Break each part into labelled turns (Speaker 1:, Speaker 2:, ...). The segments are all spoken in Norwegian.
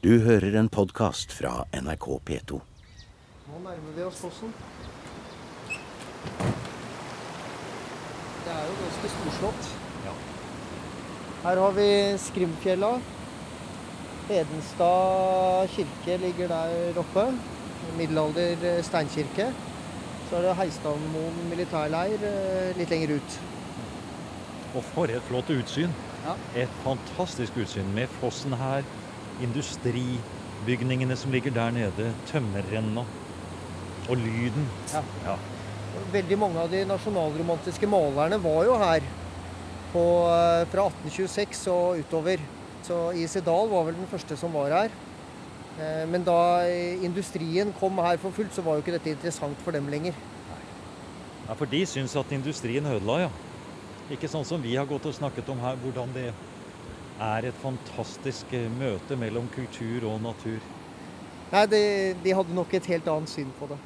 Speaker 1: Du hører en podkast fra NRK P2.
Speaker 2: Nå nærmer vi oss fossen. Det er jo ganske storslått. Her har vi Skrimfjella. Hedenstad kirke ligger der oppe. Middelalder eh, steinkirke. Så er det Heistadmoen militærleir eh, litt lenger ut.
Speaker 3: Og for et flott utsyn.
Speaker 2: Ja.
Speaker 3: Et fantastisk utsyn med fossen her, industribygningene som ligger der nede, tømmerrenna og lyden.
Speaker 2: Ja.
Speaker 3: Ja.
Speaker 2: Veldig mange av de nasjonalromantiske malerne var jo her på, eh, fra 1826 og utover. Så I.C. Dahl var vel den første som var her. Eh, Men da industrien kom her for fullt, så var jo ikke dette interessant for dem lenger.
Speaker 3: Ja, For de syns at industrien ødela, ja. Ikke sånn som vi har gått og snakket om her, hvordan det er et fantastisk eh, møte mellom kultur og natur.
Speaker 2: Nei, de, de hadde nok et helt annet syn på det.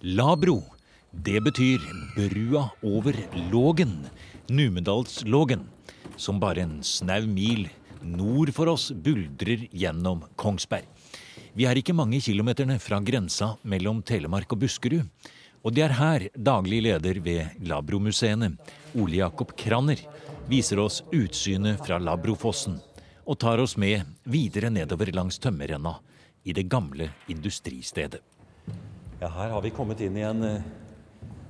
Speaker 4: Labro. Det betyr brua over Lågen, Numedalslågen, som bare en snau mil nord for oss buldrer gjennom Kongsberg. Vi er ikke mange kilometerne fra grensa mellom Telemark og Buskerud. Og det er her daglig leder ved Labromuseene, Ole Jakob Kranner, viser oss utsynet fra Labrofossen og tar oss med videre nedover langs tømmerrenna i det gamle industristedet.
Speaker 3: Ja, her har vi kommet inn i en eh,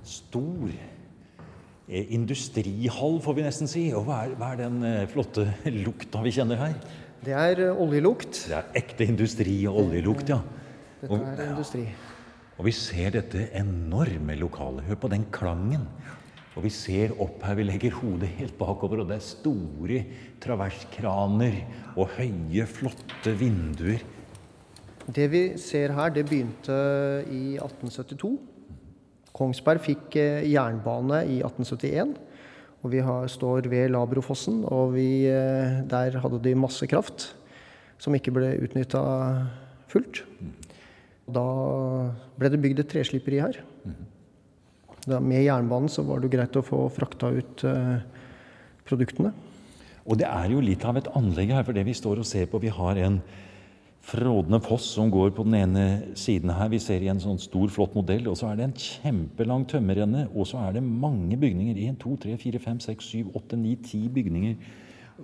Speaker 3: stor eh, industrihall, får vi nesten si. Og hva er, hva er den eh, flotte lukta vi kjenner her?
Speaker 2: Det er oljelukt.
Speaker 3: Det er ekte industri og oljelukt, ja.
Speaker 2: Dette er industri.
Speaker 3: Og vi ser dette enorme lokalet. Hør på den klangen. Og vi ser opp her, vi legger hodet helt bakover, og det er store traverskraner og høye, flotte vinduer.
Speaker 2: Det vi ser her, det begynte i 1872. Kongsberg fikk eh, jernbane i 1871. Og vi har, står ved Labrofossen, og vi, eh, der hadde de masse kraft som ikke ble utnytta fullt. Da ble det bygd et tresliperi her. Da, med jernbanen så var det greit å få frakta ut eh, produktene.
Speaker 3: Og det er jo litt av et anlegg her, for det vi står og ser på Vi har en frådende foss som går på den ene siden her. Vi ser i en sånn stor, flott modell. Og så er det en kjempelang tømmerrenne. Og så er det mange bygninger. 1, 2, 3, 4, 5, 6, 7, 8, 9, 10 bygninger.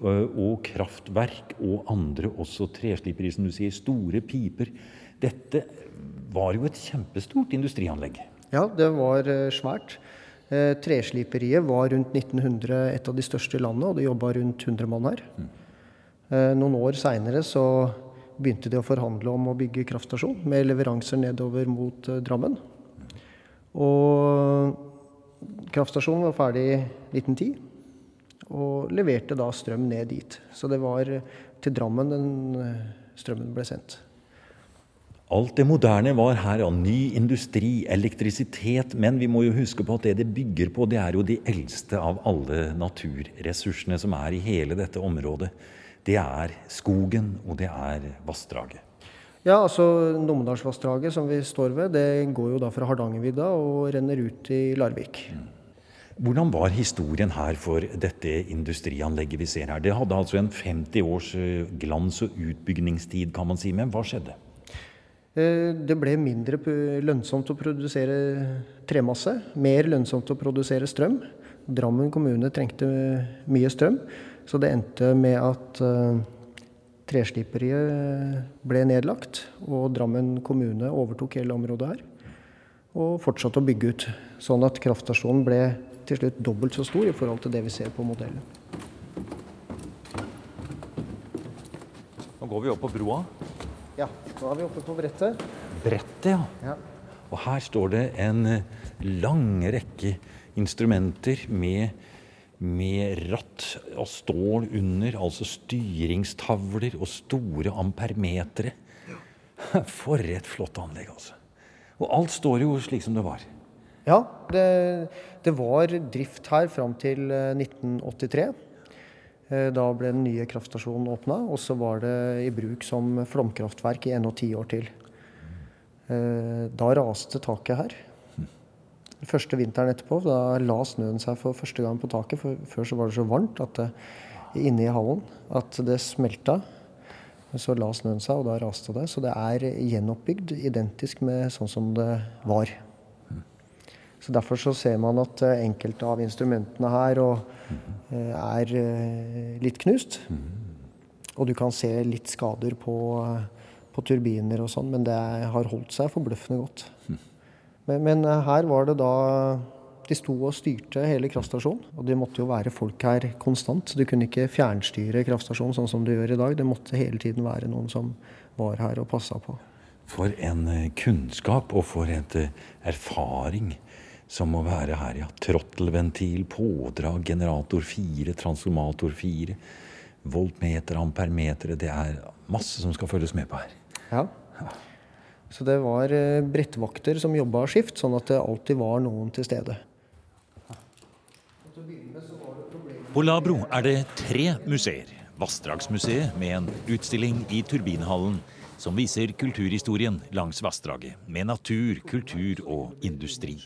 Speaker 3: øh, Og kraftverk og andre også tresliperi, som du sier. Store piper. Dette var jo et kjempestort industrianlegg.
Speaker 2: Ja, det var eh, svært. Eh, Tresliperiet var rundt 1900 et av de største i landet, og det jobba rundt 100 mann her. Eh, Noen år seinere så begynte de å forhandle om å bygge kraftstasjon med leveranser nedover mot Drammen. Og kraftstasjonen var ferdig i 1910, og leverte da strøm ned dit. Så det var til Drammen den strømmen ble sendt.
Speaker 3: Alt det moderne var her av ny industri, elektrisitet, men vi må jo huske på at det det bygger på, det er jo de eldste av alle naturressursene som er i hele dette området. Det er skogen, og det er vassdraget.
Speaker 2: Ja, altså Numedalsvassdraget som vi står ved, det går jo da fra Hardangervidda og renner ut i Larvik.
Speaker 3: Hvordan var historien her for dette industrianlegget vi ser her? Det hadde altså en 50 års eh, glans- og utbyggingstid, kan man si, men hva skjedde?
Speaker 2: Eh, Det ble mindre lønnsomt å produsere tremasse, mer lønnsomt å produsere strøm. Drammen kommune trengte mye strøm, så det endte med at eh, tresliperiet ble nedlagt, og Drammen kommune overtok hele området her. Og fortsatte å bygge ut, sånn at kraftstasjonen ble til slutt dobbelt så stor i forhold til det vi ser på modellen.
Speaker 3: Nå går vi opp på broa.
Speaker 2: Ja, nå er vi oppe på brettet.
Speaker 3: Brettet, ja.
Speaker 2: Ja.
Speaker 3: Og her står det en eh, lang rekke instrumenter med, med ratt og stål under, altså styringstavler og store ampermetere. For et flott anlegg, altså. Og alt står jo slik som det var.
Speaker 2: Ja, det, det var drift her fram til eh, 1983. Eh, Da ble den nye kraftstasjonen åpna, og så var det i bruk som flomkraftverk i ennå ti år til. Eh, Da raste taket her. Første vinteren etterpå, da la snøen seg for første gang på taket. For før så var det så varmt at det, inne i hallen at det smelta. Så la snøen seg, og da raste det. Så det er gjenoppbygd identisk med sånn som det var. Så Derfor så ser man at eh, enkelte av instrumentene her og, eh, er eh, litt knust. Og du kan se litt skader på, på turbiner og sånn, men det har holdt seg forbløffende godt. Men, men her var det da de sto og styrte hele kraftstasjonen. Og det måtte jo være folk her konstant. Du kunne ikke fjernstyre kraftstasjonen sånn som du gjør i dag. Det måtte hele tiden være noen som var her og passa på.
Speaker 3: For en kunnskap og for en erfaring som må være her, ja. Trottelventil, pådrag, generator 4, transformator 4, voltmeter, ampermeter. Det er masse som skal følges med på her.
Speaker 2: Ja. Så det var eh, brettvakter som jobba skift, sånn at det alltid var noen til stede.
Speaker 4: På Labro er det tre museer. Vassdragsmuseet med en utstilling i Turbinhallen som viser kulturhistorien langs vassdraget, med natur, kultur og industri.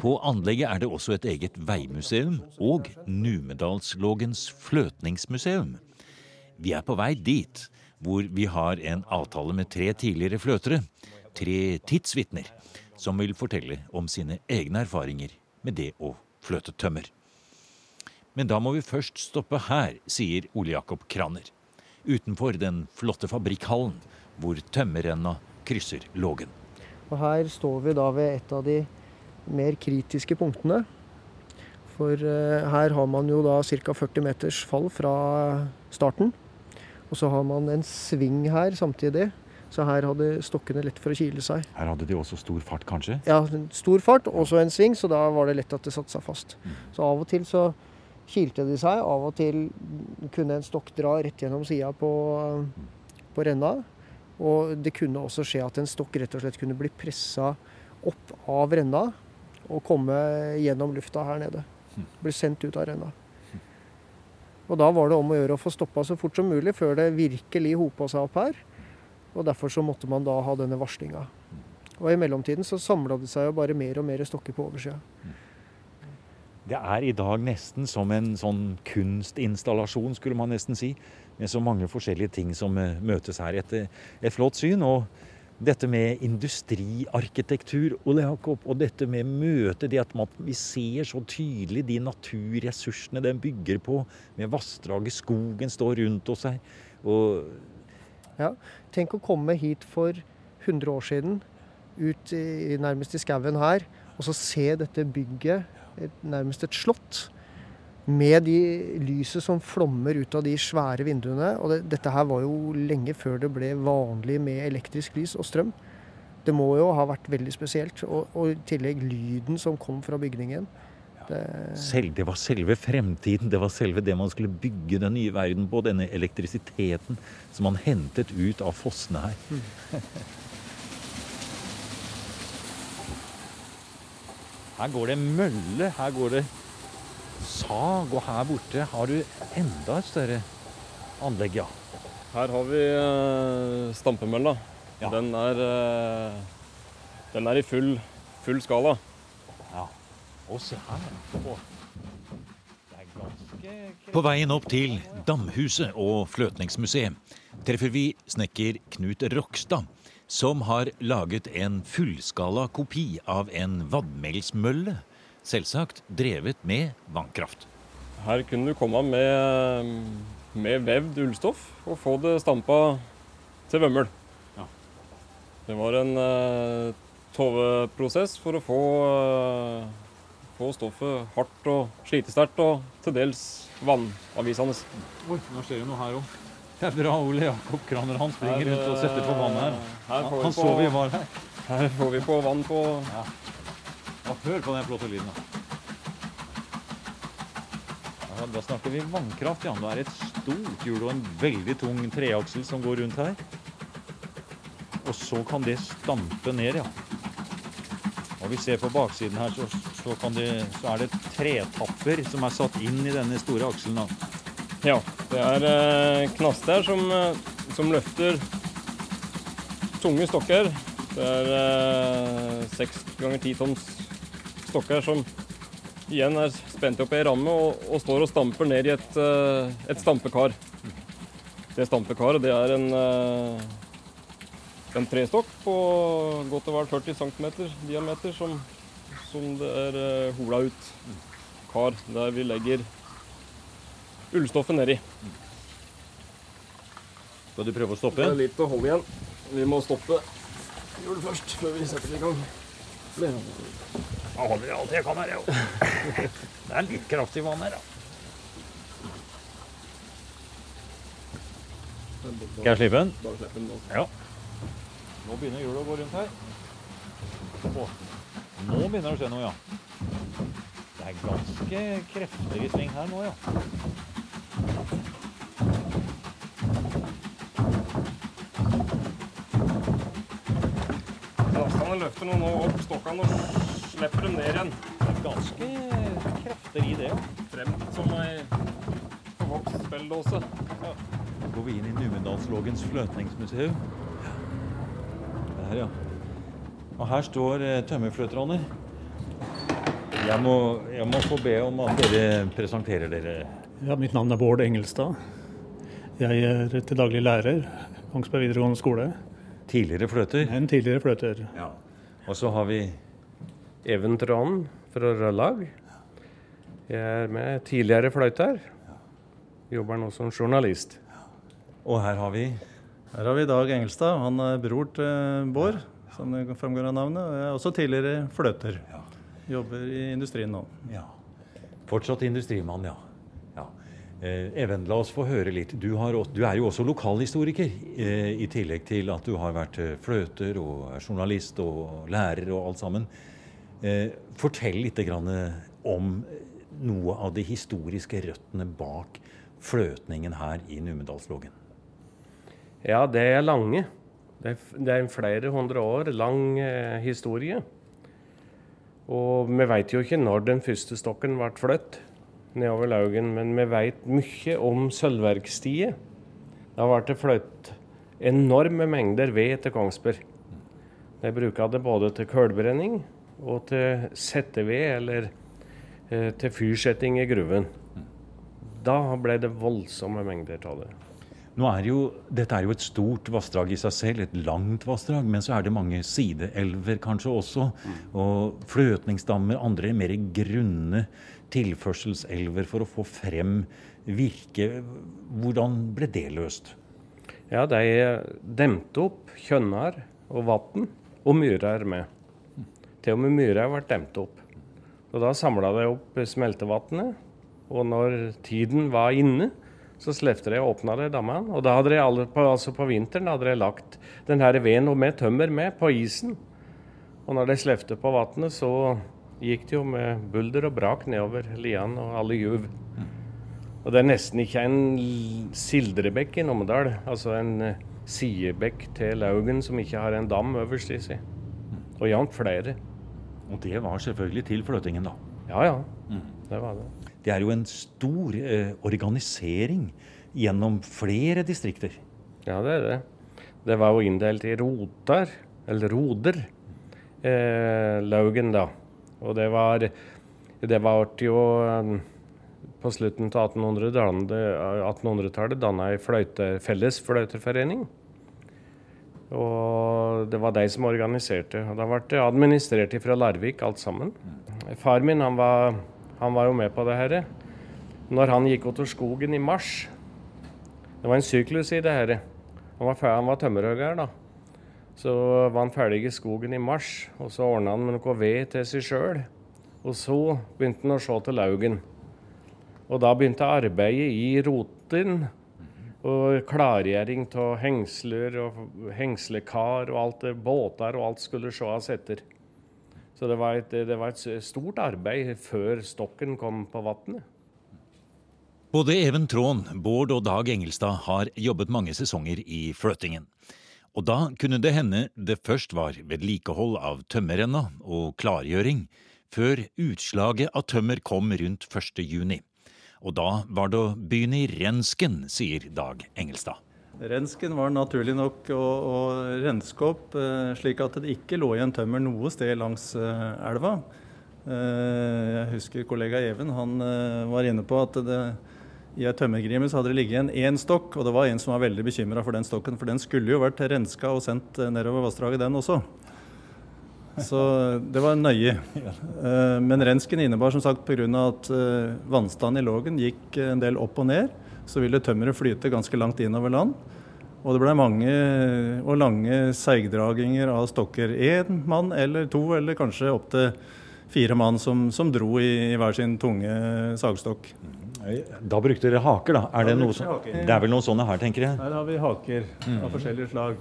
Speaker 4: På anlegget er det også et eget veimuseum og Numedalslågens fløtningsmuseum. Vi er på vei dit, hvor vi har en avtale med tre tidligere fløtere, tre tidsvitner, som vil fortelle om sine egne erfaringer med det å fløte tømmer. Men da må vi først stoppe her, sier Ole Jakob Kraner. Utenfor den flotte fabrikkhallen hvor tømmerrenna krysser Lågen.
Speaker 2: Og her står vi da ved et av de mer kritiske punktene. For uh, her har man jo da ca. 40 meters fall fra starten. Og så har man en sving her samtidig. Så her hadde stokkene lett for å kile seg.
Speaker 3: Her hadde de også stor fart, kanskje?
Speaker 2: Ja, stor fart, og så en sving, så da var det lett at det satte seg fast. Mm. Så av og til så kilte de seg, av og til kunne en stokk dra rett gjennom sida på, på renna. Og det kunne også skje at en stokk rett og slett kunne bli pressa opp av renna og komme gjennom lufta her nede. Bli sendt ut av renna. Og da var det om å gjøre å få stoppa så fort som mulig før det virkelig hopa seg opp her. Og derfor så måtte man da ha denne varslinga. Og i mellomtiden så samla det seg jo bare mer og mer stokker på oversida.
Speaker 3: Det er i dag nesten som en sånn kunstinstallasjon, skulle man nesten si med så mange forskjellige ting som eh, møtes her. Et, et flott syn. og dette med industriarkitektur Ole Jakob, og dette med møte, det at man, vi ser så tydelig de naturressursene den bygger på, med vassdraget, skogen står rundt oss her. Og
Speaker 2: ja, tenk å komme hit for 100 år siden, ut i, nærmest i skauen her, og så se dette bygget, et, nærmest et slott med de lyset som flommer ut av de svære vinduene. Og det, dette her var jo lenge før det ble vanlig med elektrisk lys og strøm. Det må jo ha vært veldig spesielt. Og, og i tillegg lyden som kom fra bygningen.
Speaker 3: Det... Selv, det var selve fremtiden. Det var selve det man skulle bygge den nye verden på. Denne elektrisiteten som man hentet ut av fossene her. Mm. Her går det mølle. Her går det sag, og her borte har du enda et større anlegg, ja.
Speaker 5: Her har vi uh, stampemølla. Ja. Den, er, uh, den er i full, full skala.
Speaker 3: Ja. Og se her. På.
Speaker 4: På veien opp til Damhuset og Fløtningsmuseet treffer vi snekker Knut Rokstad, som har laget en fullskala kopi av en vannmelsmølle Selvsagt drevet med vannkraft.
Speaker 5: Her kunne du komme med, med vevd ullstoff og få det stampa til vømmøl. Ja. Det var en uh, toveprosess for å få, uh, få stoffet hardt og slitesterkt og til dels vannavvisende.
Speaker 3: Oi, nå skjer det noe her òg. Det er bra Ole Jakob Kraner. Han springer her, rundt og setter på vann her. her han, han så vi var her.
Speaker 5: Her får vi på vann på ja.
Speaker 3: Ja, hør på den flotte lyden. Ja, da snakker vi vannkraft. ja. Det er et stort hjul og en veldig tung treaksel som går rundt her. Og så kan det stampe ned, ja. Og vi ser på baksiden her, så, så, det, så er det tretapper som er satt inn i denne store akselen.
Speaker 5: Ja, det er knast knaster som, eh, som løfter tunge stokker. Det er eh, seks ganger ti tonns stokker som igjen er spent opp i ei ramme og, og, står og stamper ned i et, et stampekar. Det stampekaret det er en, en trestokk på godt og vel 40 cm diameter som, som det er hola ut. Kar der vi legger ullstoffet nedi.
Speaker 3: Skal du prøve å stoppe?
Speaker 5: Det er litt å holde igjen. Vi må stoppe hjulet først før vi setter i gang.
Speaker 3: Da holder jeg alt jeg kan her, jo. Det er litt kraftig vann her, da. Skal jeg slippe den?
Speaker 5: Bare slipp den nå.
Speaker 3: Ja. Nå begynner hjulet å gå rundt her. Å, nå begynner det å skje noe, ja. Det er ganske krefter i sving her nå, ja.
Speaker 5: Lastene løfter nå opp stokkene og slipper dem ned igjen.
Speaker 3: Det er ganske krefter i det, ja.
Speaker 5: Frem som ei forvokst spelldåse.
Speaker 3: Nå går vi inn i Numedalslågens fløtningsmuseum. Der, ja. Og her står eh. Jeg må, jeg må få be om at dere presenterer dere.
Speaker 6: Ja, mitt navn er Bård Engelstad. Jeg er til daglig lærer Kongsberg videregående skole.
Speaker 3: Tidligere fløter.
Speaker 6: En tidligere fløter.
Speaker 3: Ja. Og så har vi
Speaker 7: Even Trond fra Røllag. Jeg er med tidligere fløyter. Jobber nå som journalist.
Speaker 3: Og her har vi
Speaker 8: Her har vi Dag Engelstad. Han er bror til Bård, som det framgår av navnet. Og jeg er også tidligere fløter. Jobber i industrien nå.
Speaker 3: ja. Fortsatt industrimann, ja. Eh, Even, la oss få høre litt. Du, har, du er jo også lokalhistoriker, eh, i tillegg til at du har vært eh, fløter og journalist og lærer og alt sammen. Fortell litt om noe av de historiske røttene bak fløtningen her i Numedalslågen.
Speaker 7: Ja, det er lange. Det er, en flere hundre år lang historie. Og vi veit jo ikke når den første stokken ble flytt nedover Laugen, men vi veit mye om sølvverkstiet. Da ble det flyttet enorme mengder ved til Kongsberg. De bruka det både til kullbrenning og til setteved, eller eh, til fyrsetting i gruven. Da ble det voldsomme mengder av det.
Speaker 3: Nå er jo, dette er jo et stort vassdrag i seg selv, et langt vassdrag, men så er det mange sideelver kanskje også. Og fløtningsdammer, andre mer grunne tilførselselver for å få frem virke. Hvordan ble det løst?
Speaker 7: Ja, de demte opp kjønner og Vatn og myrer med. Til og med myrer ble demt opp. Og Da samla de opp smeltevannet, og når tiden var inne, så slepte de og åpna de dammene. Og da hadde de alle på, altså på vinteren hadde de lagt den her veden med tømmer med på isen. Og når de slepte på vannet, så gikk det jo med bulder og brak nedover Lian og alle juv. Og det er nesten ikke en sildrebekk i Numedal, altså en eh, sidebekk til Laugen som ikke har en dam øverst i seg. Og jevnt flere.
Speaker 3: Og det var selvfølgelig til fløtingen, da.
Speaker 7: Ja ja, det var det.
Speaker 3: Det er jo en stor eh, organisering gjennom flere distrikter.
Speaker 7: Ja, det er det. Det var jo inndelt i roter, eller roder, eh, Laugen da. Og det var Det ble jo eh, på slutten av 1800-tallet 1800 danna ei fløyte, felles fløyterforening. Og det var de som organiserte. Og da ble det administrert fra Larvik alt sammen. Far min han var, han var jo med på det her. Når han gikk av skogen i mars Det var en syklus i det her. Han var, han var tømmerhogger, da. Så var han ferdig i skogen i mars, og så ordna han med noe ved til seg sjøl. Og så begynte han å se til Laugen. Og da begynte arbeidet i roten. Og klargjøring av hengsler og hengslekar og alt det, båter og alt skulle sees etter. Så det var, et, det var et stort arbeid før stokken kom på vannet.
Speaker 4: Både Even Traan, Bård og Dag Engelstad har jobbet mange sesonger i fløtingen. Og da kunne det hende det først var vedlikehold av tømmerrenna og klargjøring, før utslaget av tømmer kom rundt 1. juni. Og da var det å begynne i rensken, sier Dag Engelstad.
Speaker 8: Rensken var naturlig nok å, å renske opp eh, slik at det ikke lå igjen tømmer noe sted langs eh, elva. Eh, jeg husker kollega Even han var inne på at det, i ei tømmergrime hadde det ligget igjen én stokk, og det var en som var veldig bekymra for den stokken, for den skulle jo vært renska og sendt eh, nedover vassdraget, den også. Så det var nøye. Eh, Men rensken innebar som sagt pga. at eh, vannstanden i Lågen gikk en del opp og ned, så ville tømmeret flyte ganske langt innover land. Og det ble mange og lange seigdraginger av stokker. Én mann eller to, eller kanskje opptil fire mann som, som dro i, i hver sin tunge sagstokk.
Speaker 3: Da brukte dere haker, da. Er
Speaker 8: Da
Speaker 3: det, noe som, det er vel noen sånne her, tenker jeg?
Speaker 8: Her har vi haker av forskjellige slag.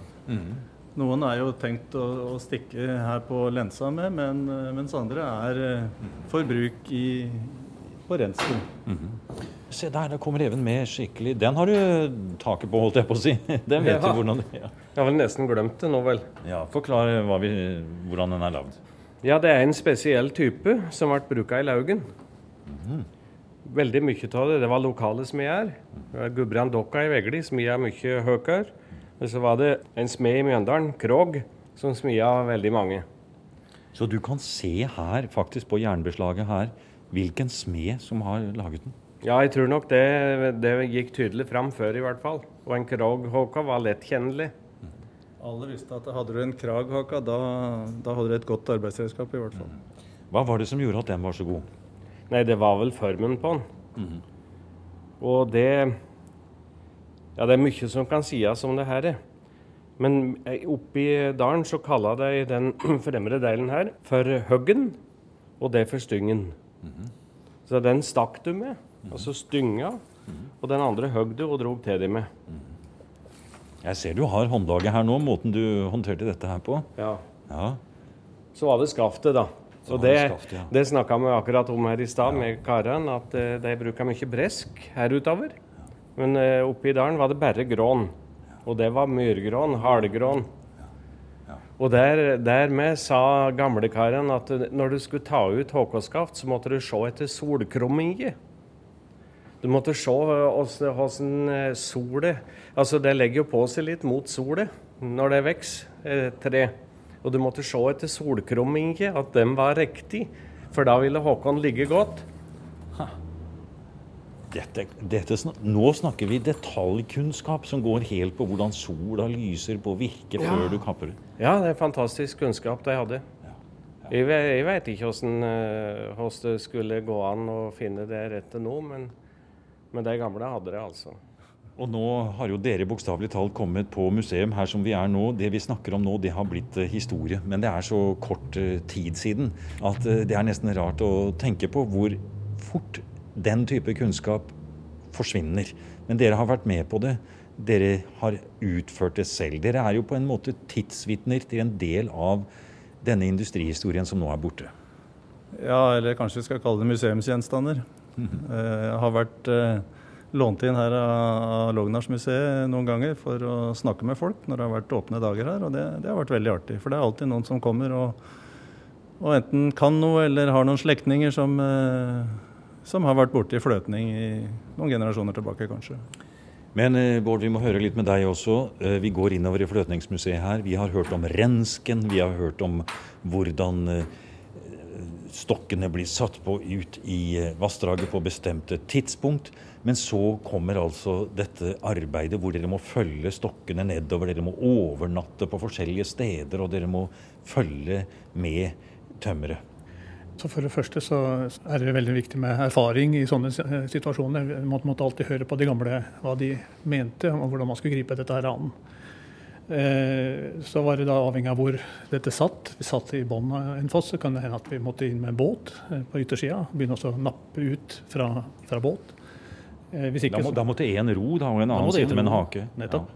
Speaker 8: Noen er jo tenkt å, å stikke her på lensa med, men, eh, mens andre er eh, for bruk i, på rensken.
Speaker 3: Se der, da kommer Even med skikkelig Den har du taket på, holdt jeg på å si. Den vet
Speaker 7: Ja.
Speaker 3: du hvordan ja.
Speaker 7: Jeg har vel nesten glemt det nå, vel.
Speaker 3: ja, Forklar hva vi, hvordan den er lagd.
Speaker 7: Ja, det er en spesiell type som ble bruka i Laugen. Veldig mye av det. Det var lokale smeder. Det var Gudbrand Dokka i Vegli smia mye høker. Og så var det en smed i Mjøndalen, Krog, som smia veldig mange.
Speaker 3: Så du kan se her, faktisk på jernbeslaget her, hvilken smed som har laget den.
Speaker 7: Ja, jeg tror nok det, det gikk tydelig fram før, i hvert fall. Og en Krog-håka var lettkjennelig.
Speaker 8: Alle visste at hadde du en kraghaka, da, da hadde du et godt arbeidsredskap i hvert fall.
Speaker 3: Hva var det som gjorde at den var så god?
Speaker 7: Nei, det var vel formen på den. Og det Ja, det er mye som kan sies om det her. Men oppi oppe dalen så kaller de den fremre delen her for høggen, og det for styngen. Så den stakk du med, og så stynga, og den andre høgg du og drog til deg med.
Speaker 3: Jeg ser du har håndlaget her nå, måten du håndterte dette her på.
Speaker 7: Ja.
Speaker 3: Ja,
Speaker 7: Så var det skaftet, da.
Speaker 3: Så
Speaker 7: Og
Speaker 3: det
Speaker 7: det,
Speaker 3: ja.
Speaker 7: det snakka vi akkurat om her i stad med karene, at eh, de bruker mye bresk her utover. Men uh, oppe i dalen var det bare grån. Og det var myrgrån, halgrån. Og der, dermed sa gamlekaren at eh, når du skulle ta ut håkåskaft, så måtte du se etter solkrumminger. Du måtte se åssen solet Altså, det legger jo på seg litt mot solet når det vokser, et tre. Og du måtte se etter solkrumminger, at den var riktig. For da ville Håkon ligge godt.
Speaker 3: dette, dette, nå snakker vi detaljkunnskap som går helt på hvordan sola lyser på virket
Speaker 7: Ja.
Speaker 3: før du kapper det.
Speaker 7: Ja, det er fantastisk kunnskap de hadde. Jeg, Ja. jeg vet ikke hvordan, eh, hvordan det skulle gå an å finne det rette nå, men, men de gamle hadde det altså.
Speaker 3: Og nå har jo dere bokstavelig talt kommet på museum her som vi er nå. Det vi snakker om nå, det har blitt eh, historie. Men det er så kort eh, tid siden at eh, det er nesten rart å tenke på hvor fort den type kunnskap forsvinner. Men dere har vært med på det. Dere har utført det selv. Dere er jo på en måte tidsvitner til en del av denne industrihistorien som nå er borte.
Speaker 8: Ja, eller kanskje vi skal kalle det museumsgjenstander. Jeg har vært lånt inn her av Lognarsmuseet noen ganger for å snakke med folk når det har vært åpne dager her, og det, det har vært veldig artig. For det er alltid noen som kommer og, og enten kan noe eller har noen slektninger som, eh, som har vært borti fløtning i noen generasjoner tilbake, kanskje.
Speaker 3: Men eh, Bård, vi må høre litt med deg også. Eh, vi går innover i Fløtningsmuseet her. Vi har hørt om rensken, vi har hørt om hvordan stokkene blir satt på ut i vassdraget på bestemte tidspunkt. Men så kommer altså dette arbeidet hvor dere må følge stokkene nedover. Dere må overnatte på forskjellige steder, og dere må følge med tømmeret.
Speaker 6: Så For det første så er det veldig viktig med erfaring i sånne situasjoner. Vi måtte, alltid høre på de gamle hva de mente og hvordan man skulle gripe dette her an. Eh, Så var det da avhengig av hvor dette satt. Vi satt i bunnen av en foss, så kan det hende at vi måtte inn med båt eh, på yttersida. Begynne å nappe ut fra, fra båt. Eh, Hvis
Speaker 3: Da,
Speaker 6: ikke,
Speaker 3: må,
Speaker 6: så-
Speaker 3: da måtte én ro, da, og en annen sitte med en hake.
Speaker 6: Nettopp.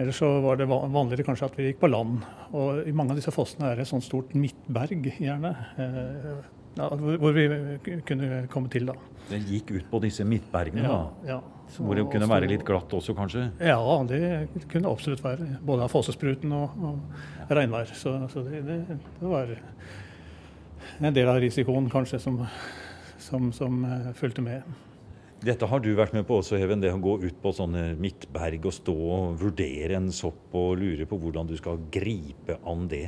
Speaker 6: Ellers så var det vanligere kanskje at vi gikk på land. Og i mange av disse fossene er det et sånt stort midtberg, gjerne. eh, Ja, hvor, vi kunne komme til, da.
Speaker 3: Det gikk ut på disse midtbergene,
Speaker 6: Ja,
Speaker 3: da.
Speaker 6: ja.
Speaker 3: Hvor det kunne være litt glatt også, kanskje?
Speaker 6: Ja, det kunne det absolutt være. Både av fossespruten og, og regnvær. Så, så det, det, det var en del av risikoen kanskje som, som, som eh, fulgte med.
Speaker 3: Dette har du vært med på også, Even. Det å gå ut på sånne midtberg og stå og vurdere en sopp og lure på hvordan du skal gripe an det.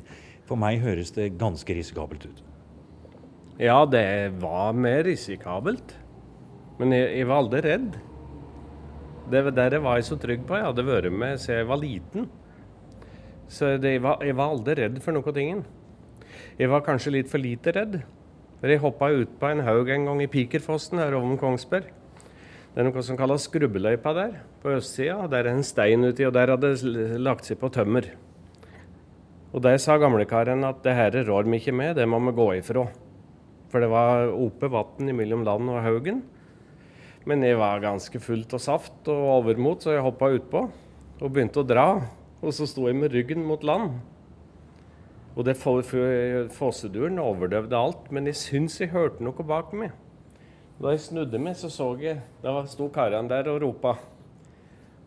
Speaker 3: For meg høres det ganske risikabelt ut.
Speaker 7: Ja, det var mer risikabelt. Men jeg, jeg var aldri redd. Det der var jeg så trygg på. Jeg hadde vært med siden jeg var liten. Så det, jeg, var, jeg var aldri redd for noe tingen. Jeg var kanskje litt for lite redd. For jeg hoppa ut på en haug en gang i Pikerfossen her over Kongsberg. Det er noe som kalles skrubbeløypa der, på østsida. Der er en stein uti, og der hadde det lagt seg på tømmer. Og der sa gamlekaren at det her rår vi ikke med, det må vi gå ifra. For det var ope vann mellom land og haugen. Men jeg var ganske fullt av saft og overmot, så jeg hoppa utpå og begynte å dra. Og så sto jeg med ryggen mot land. Og det fosseduren overdøvde alt, men jeg syns jeg hørte noe bak meg. Da jeg snudde meg, så så jeg Da sto karene der og ropa.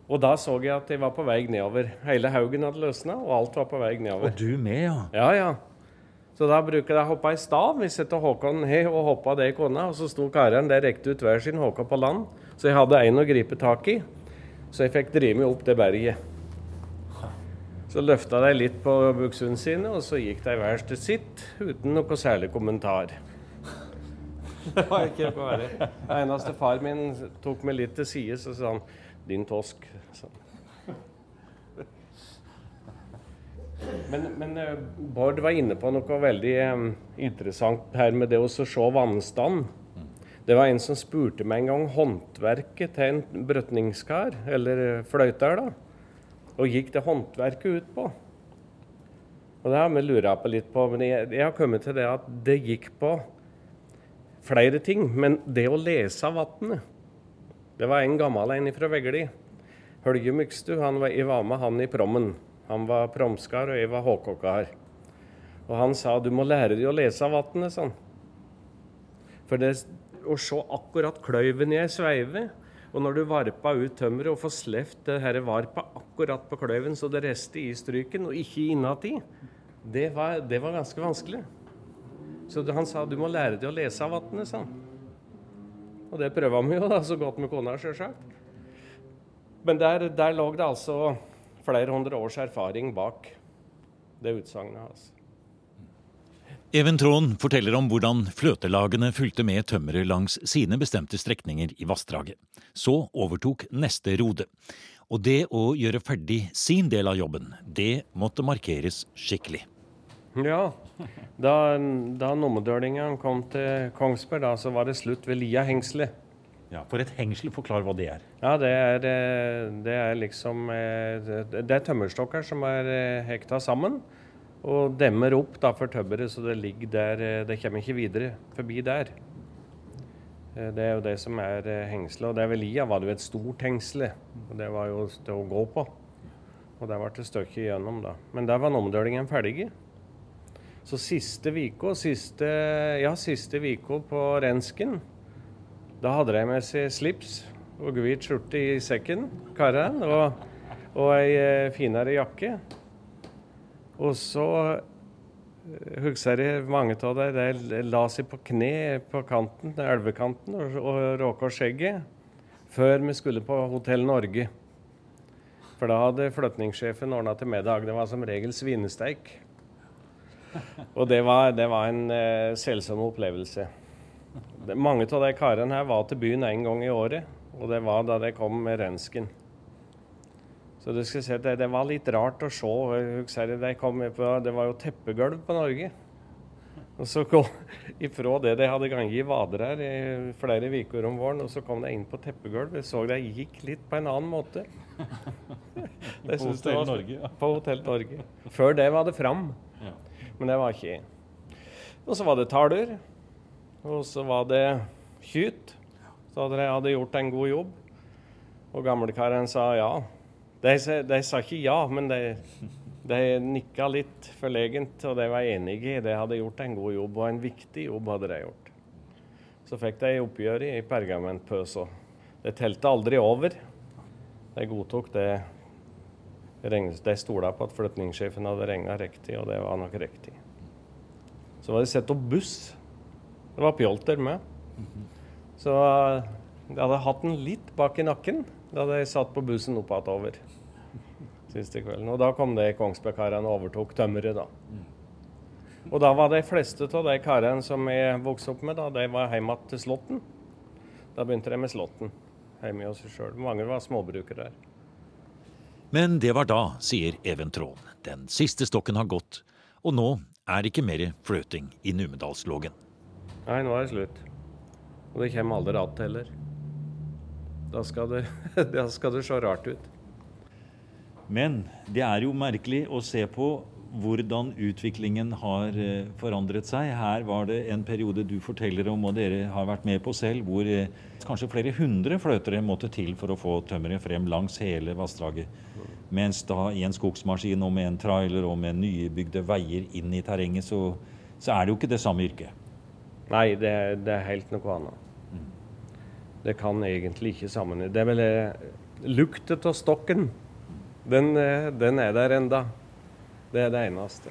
Speaker 7: Og da så jeg at jeg var på vei nedover. Hele haugen hadde løsna, og alt var på vei nedover.
Speaker 3: Og du med, ja?
Speaker 7: Ja, ja. Så da bruker jeg å hoppe i stav. Vi setter Håkon ned og hoppa det i kona. Og så sto karene der rekte ut hver sin Håkon på land. Så jeg hadde en å gripe tak i. Så jeg fikk drive meg opp det berget. Så løfta de litt på buksene sine, og så gikk de hver til sitt uten noe særlig kommentar. Det var ikke noe verre. Eneste far min tok meg litt til side, så sa han 'din tosk'. Så. Men, men eh, Bård var inne på noe veldig um, interessant her med det å se vannstand. Det var en som spurte meg en gang håndverket til en brøtningskar, eller fløyter, da. Og gikk det håndverket ut på? Og det har vi lura på litt på, men jeg, jeg, har kommet til det at det gikk på flere ting. Men det å lese vannet Det var en gammel en fra Vegli. Hølge Mykstu, han var, jeg var med han i prommen. Han var promskar, og jeg var håkåkar. Og han sa du må lære deg å lese vannet, sånn. For det å se akkurat kløyven jeg sveiver, og når du varpa ut tømmeret og får sleft det her varpa akkurat på kløyven så det rester i stryken, og ikke innati, det det var ganske vanskelig. Så han sa du må lære deg å lese av vannet, sa han. Og det prøva vi jo da, så godt med kona, sjølsagt. Men der, der lå det altså flere hundre års erfaring bak det utsagnet hans.
Speaker 4: Even Trond forteller om hvordan fløtelagene fulgte med tømmeret langs sine bestemte strekninger i vassdraget. Så overtok neste rode. Og det å gjøre ferdig sin del av jobben, det måtte markeres skikkelig.
Speaker 7: Ja, da, da nummerdølingen kom til Kongsberg, da, så var det slutt ved Lia-hengselet.
Speaker 3: Ja, For et hengsel, forklar hva det er.
Speaker 7: Ja, Det er, eh, det er liksom eh, Det er tømmerstokker som er eh, hekta sammen. Og demmer opp da for tømmeret, så det ligger der Det kommer ikke videre forbi der. Det er jo det som er hengselet. Og der ved Lia var det jo et stort hengsel. Og det var jo det å gå på. Og der ble det stykket igjennom, da. Men der var numedølingen ferdig. Så siste uka, siste, ja, siste uka på Rensken da hadde de med seg slips og hvit skjorte i sekken, karene, og, og ei eh, finere jakke. Og så eh, husker jeg mange av dem de la seg på kne på kanten, elvekanten og, og råka skjegget før vi skulle på Hotell Norge. For da hadde flytningssjefen ordna til middag. Det var som regel svinesteik. Og det var, det var en eh, selsom opplevelse. Mange av de karene her var til byen en gang i året, og det var da de kom med rensken. Så du skal se, det, det var litt rart å se. Husker de kom på, det var jo teppegulv på Norge. Og så kom ifra det de hadde ganget i vader her i flere uker om våren, og så kom de inn på teppegulv. Jeg så de gikk litt på en annen måte.
Speaker 3: på Hotell Norge? Ja.
Speaker 7: På Hotell Norge. Før det var det Fram. Ja. Men det var ikke Og så var det Taler. Og så var det Kyt. Så hadde jeg hadde gjort en god jobb. Og gamlekaren sa ja. De, de, sa ikke ja, men de, de nikka litt forlegent, og de var enige i det. hadde gjort en god jobb, og en viktig jobb hadde de gjort. Så fikk de oppgjøret i pergamentpøsa. Det telte aldri over. De godtok det. De stola på at flytningssjefen hadde regna riktig, og det var nok riktig. Så var det satt opp buss det var pjolter med. Så jeg hadde hatt den litt bak i nakken da de satt på bussen opp over. Siste kvelden. Og da kom det Kongsbergkarene og overtok tømmeret, da. Og da var de fleste av de karene som jeg vokste opp med, da, de var hjemme til Slåtten. Da begynte de med Slåtten hjemme hos seg sjøl. Mange var småbrukere der.
Speaker 4: Men det var da, sier Even Traan. Den siste stokken har gått, og nå er det ikke mer fløting i Numedalslågen.
Speaker 7: Nei, nå er det slutt. Og det kommer aldri att heller. Da skal, det, da skal det se rart ut.
Speaker 3: Men det er jo merkelig å se på hvordan utviklingen har eh, forandret seg. Her var det en periode du forteller om, og dere har vært med på selv, hvor eh, kanskje flere hundre fløtere måtte til for å få tømmeret frem langs hele vassdraget. Mens da i en skogsmaskin og med en trailer og med nybygde veier inn i terrenget, så, så er det jo ikke det samme yrket.
Speaker 7: Nei, det, det er helt noe annet. Det kan egentlig ikke sammenlignes. Det er vel eh, lukten av stokken. Den, eh, den er der enda. Det er det eneste.